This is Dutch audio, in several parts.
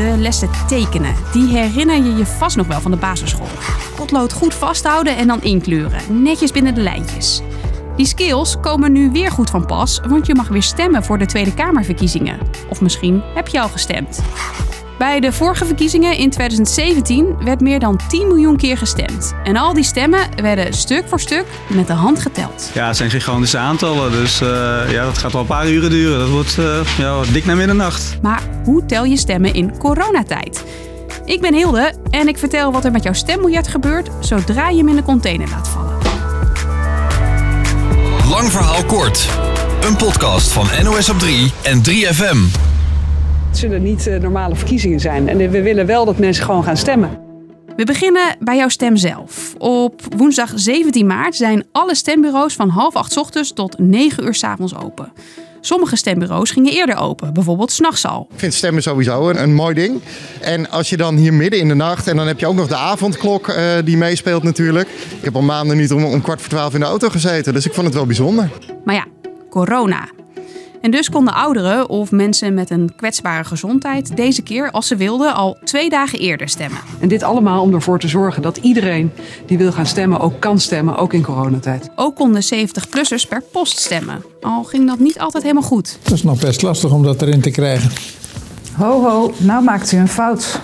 De lessen tekenen, die herinner je je vast nog wel van de basisschool. Potlood goed vasthouden en dan inkleuren, netjes binnen de lijntjes. Die skills komen nu weer goed van pas, want je mag weer stemmen voor de Tweede Kamerverkiezingen. Of misschien heb je al gestemd. Bij de vorige verkiezingen in 2017 werd meer dan 10 miljoen keer gestemd. En al die stemmen werden stuk voor stuk met de hand geteld. Ja, het zijn gigantische aantallen, dus uh, ja, dat gaat wel een paar uren duren. Dat wordt uh, ja, dik naar middernacht. Maar hoe tel je stemmen in coronatijd? Ik ben Hilde en ik vertel wat er met jouw stembiljet gebeurt zodra je hem in de container laat vallen. Lang verhaal kort. Een podcast van NOS op 3 en 3FM. Het zullen niet uh, normale verkiezingen zijn. En we willen wel dat mensen gewoon gaan stemmen. We beginnen bij jouw stem zelf. Op woensdag 17 maart zijn alle stembureaus van half acht ochtends tot 9 uur s avonds open. Sommige stembureaus gingen eerder open, bijvoorbeeld s'nachts al. Ik vind stemmen sowieso een, een, mooi ding. En als je dan hier midden in de nacht, en dan heb je ook nog de avondklok uh, die meespeelt natuurlijk. Ik heb al maanden niet om, om kwart voor twaalf in de auto gezeten, dus ik vond het wel bijzonder. Maar ja, corona. En dus konden ouderen of mensen met een kwetsbare gezondheid deze keer, als ze wilden, al twee dagen eerder stemmen. En dit allemaal om ervoor te zorgen dat iedereen die wil gaan stemmen ook kan stemmen, ook in coronatijd. Ook konden 70-plussers per post stemmen. Al ging dat niet altijd helemaal goed. Het is nog best lastig om dat erin te krijgen. Ho ho, nou maakt u een fout.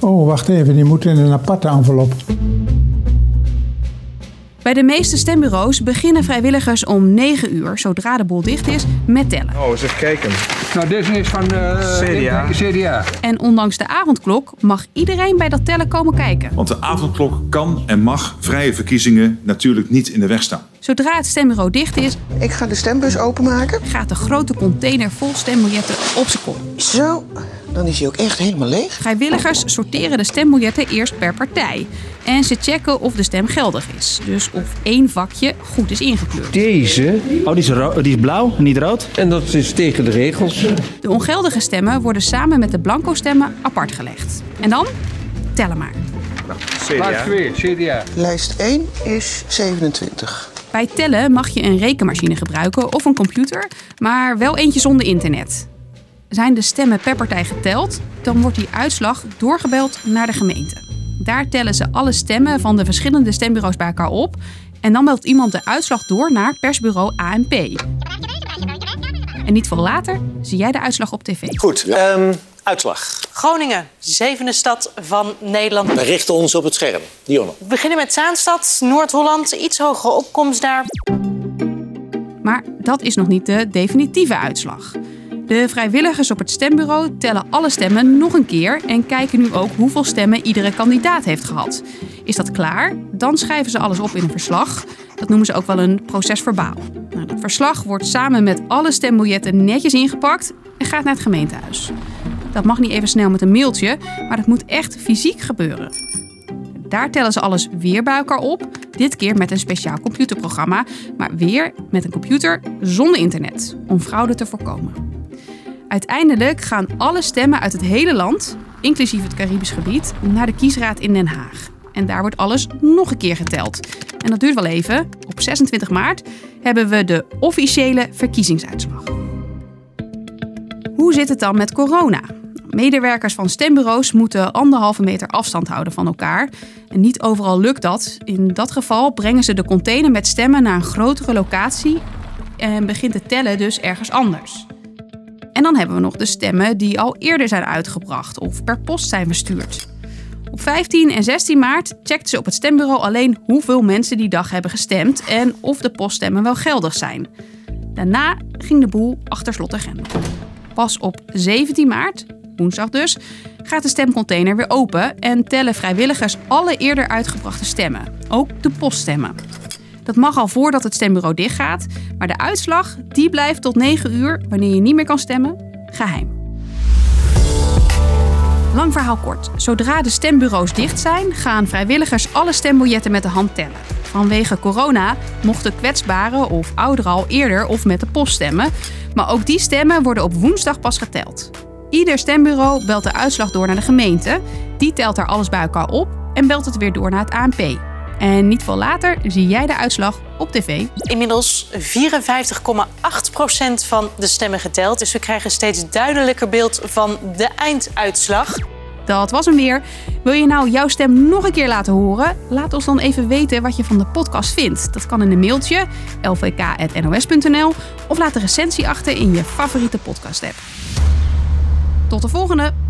Oh, wacht even, die moet in een aparte envelop. Bij de meeste stembureaus beginnen vrijwilligers om 9 uur, zodra de boel dicht is, met tellen. Oh, eens even kijken. Nou, dit is van uh, CDA. CDA. En ondanks de avondklok mag iedereen bij dat tellen komen kijken. Want de avondklok kan en mag vrije verkiezingen natuurlijk niet in de weg staan. Zodra het stembureau dicht is, ik ga de stembus openmaken. Gaat de grote container vol stembiljetten op zijn kop. Zo, dan is hij ook echt helemaal leeg. Vrijwilligers sorteren de stembiljetten eerst per partij. En ze checken of de stem geldig is. Dus of één vakje goed is ingekleurd. Deze? Oh, die is, die is blauw niet rood? En dat is tegen de regels. De ongeldige stemmen worden samen met de blanco stemmen apart gelegd. En dan tellen maar. Lijst 2, CDA. Lijst 1 is 27. Bij tellen mag je een rekenmachine gebruiken of een computer, maar wel eentje zonder internet. Zijn de stemmen per partij geteld, dan wordt die uitslag doorgebeld naar de gemeente. Daar tellen ze alle stemmen van de verschillende stembureaus bij elkaar op en dan meldt iemand de uitslag door naar persbureau ANP. En niet veel later zie jij de uitslag op tv. Goed, um, uitslag. Groningen, zevende stad van Nederland. We richten ons op het scherm. Dionne. We beginnen met Zaanstad, Noord-Holland, iets hogere opkomst daar. Maar dat is nog niet de definitieve uitslag. De vrijwilligers op het stembureau tellen alle stemmen nog een keer en kijken nu ook hoeveel stemmen iedere kandidaat heeft gehad. Is dat klaar? Dan schrijven ze alles op in een verslag. Dat noemen ze ook wel een procesverbaal. Nou, dat verslag wordt samen met alle stembiljetten netjes ingepakt en gaat naar het gemeentehuis. Dat mag niet even snel met een mailtje, maar dat moet echt fysiek gebeuren. Daar tellen ze alles weer bij elkaar op. Dit keer met een speciaal computerprogramma, maar weer met een computer zonder internet, om fraude te voorkomen. Uiteindelijk gaan alle stemmen uit het hele land, inclusief het Caribisch gebied, naar de kiesraad in Den Haag. En daar wordt alles nog een keer geteld. En dat duurt wel even. Op 26 maart hebben we de officiële verkiezingsuitslag. Hoe zit het dan met corona? Medewerkers van stembureaus moeten anderhalve meter afstand houden van elkaar. En niet overal lukt dat. In dat geval brengen ze de container met stemmen naar een grotere locatie en begint het tellen dus ergens anders. En dan hebben we nog de stemmen die al eerder zijn uitgebracht of per post zijn verstuurd. Op 15 en 16 maart checkten ze op het stembureau alleen hoeveel mensen die dag hebben gestemd en of de poststemmen wel geldig zijn. Daarna ging de boel achter slot en grendel. Pas op 17 maart, woensdag dus, gaat de stemcontainer weer open en tellen vrijwilligers alle eerder uitgebrachte stemmen, ook de poststemmen. Dat mag al voordat het stembureau dichtgaat, maar de uitslag die blijft tot 9 uur, wanneer je niet meer kan stemmen, geheim. Lang verhaal kort. Zodra de stembureaus dicht zijn, gaan vrijwilligers alle stembiljetten met de hand tellen. Vanwege corona mochten kwetsbaren of ouderen al eerder of met de post stemmen. Maar ook die stemmen worden op woensdag pas geteld. Ieder stembureau belt de uitslag door naar de gemeente. Die telt daar alles bij elkaar op en belt het weer door naar het ANP. En niet veel later zie jij de uitslag op tv. Inmiddels 54,8% van de stemmen geteld. Dus we krijgen een steeds duidelijker beeld van de einduitslag. Dat was hem weer. Wil je nou jouw stem nog een keer laten horen? Laat ons dan even weten wat je van de podcast vindt. Dat kan in een mailtje lvk.nos.nl of laat een recensie achter in je favoriete podcast app. Tot de volgende!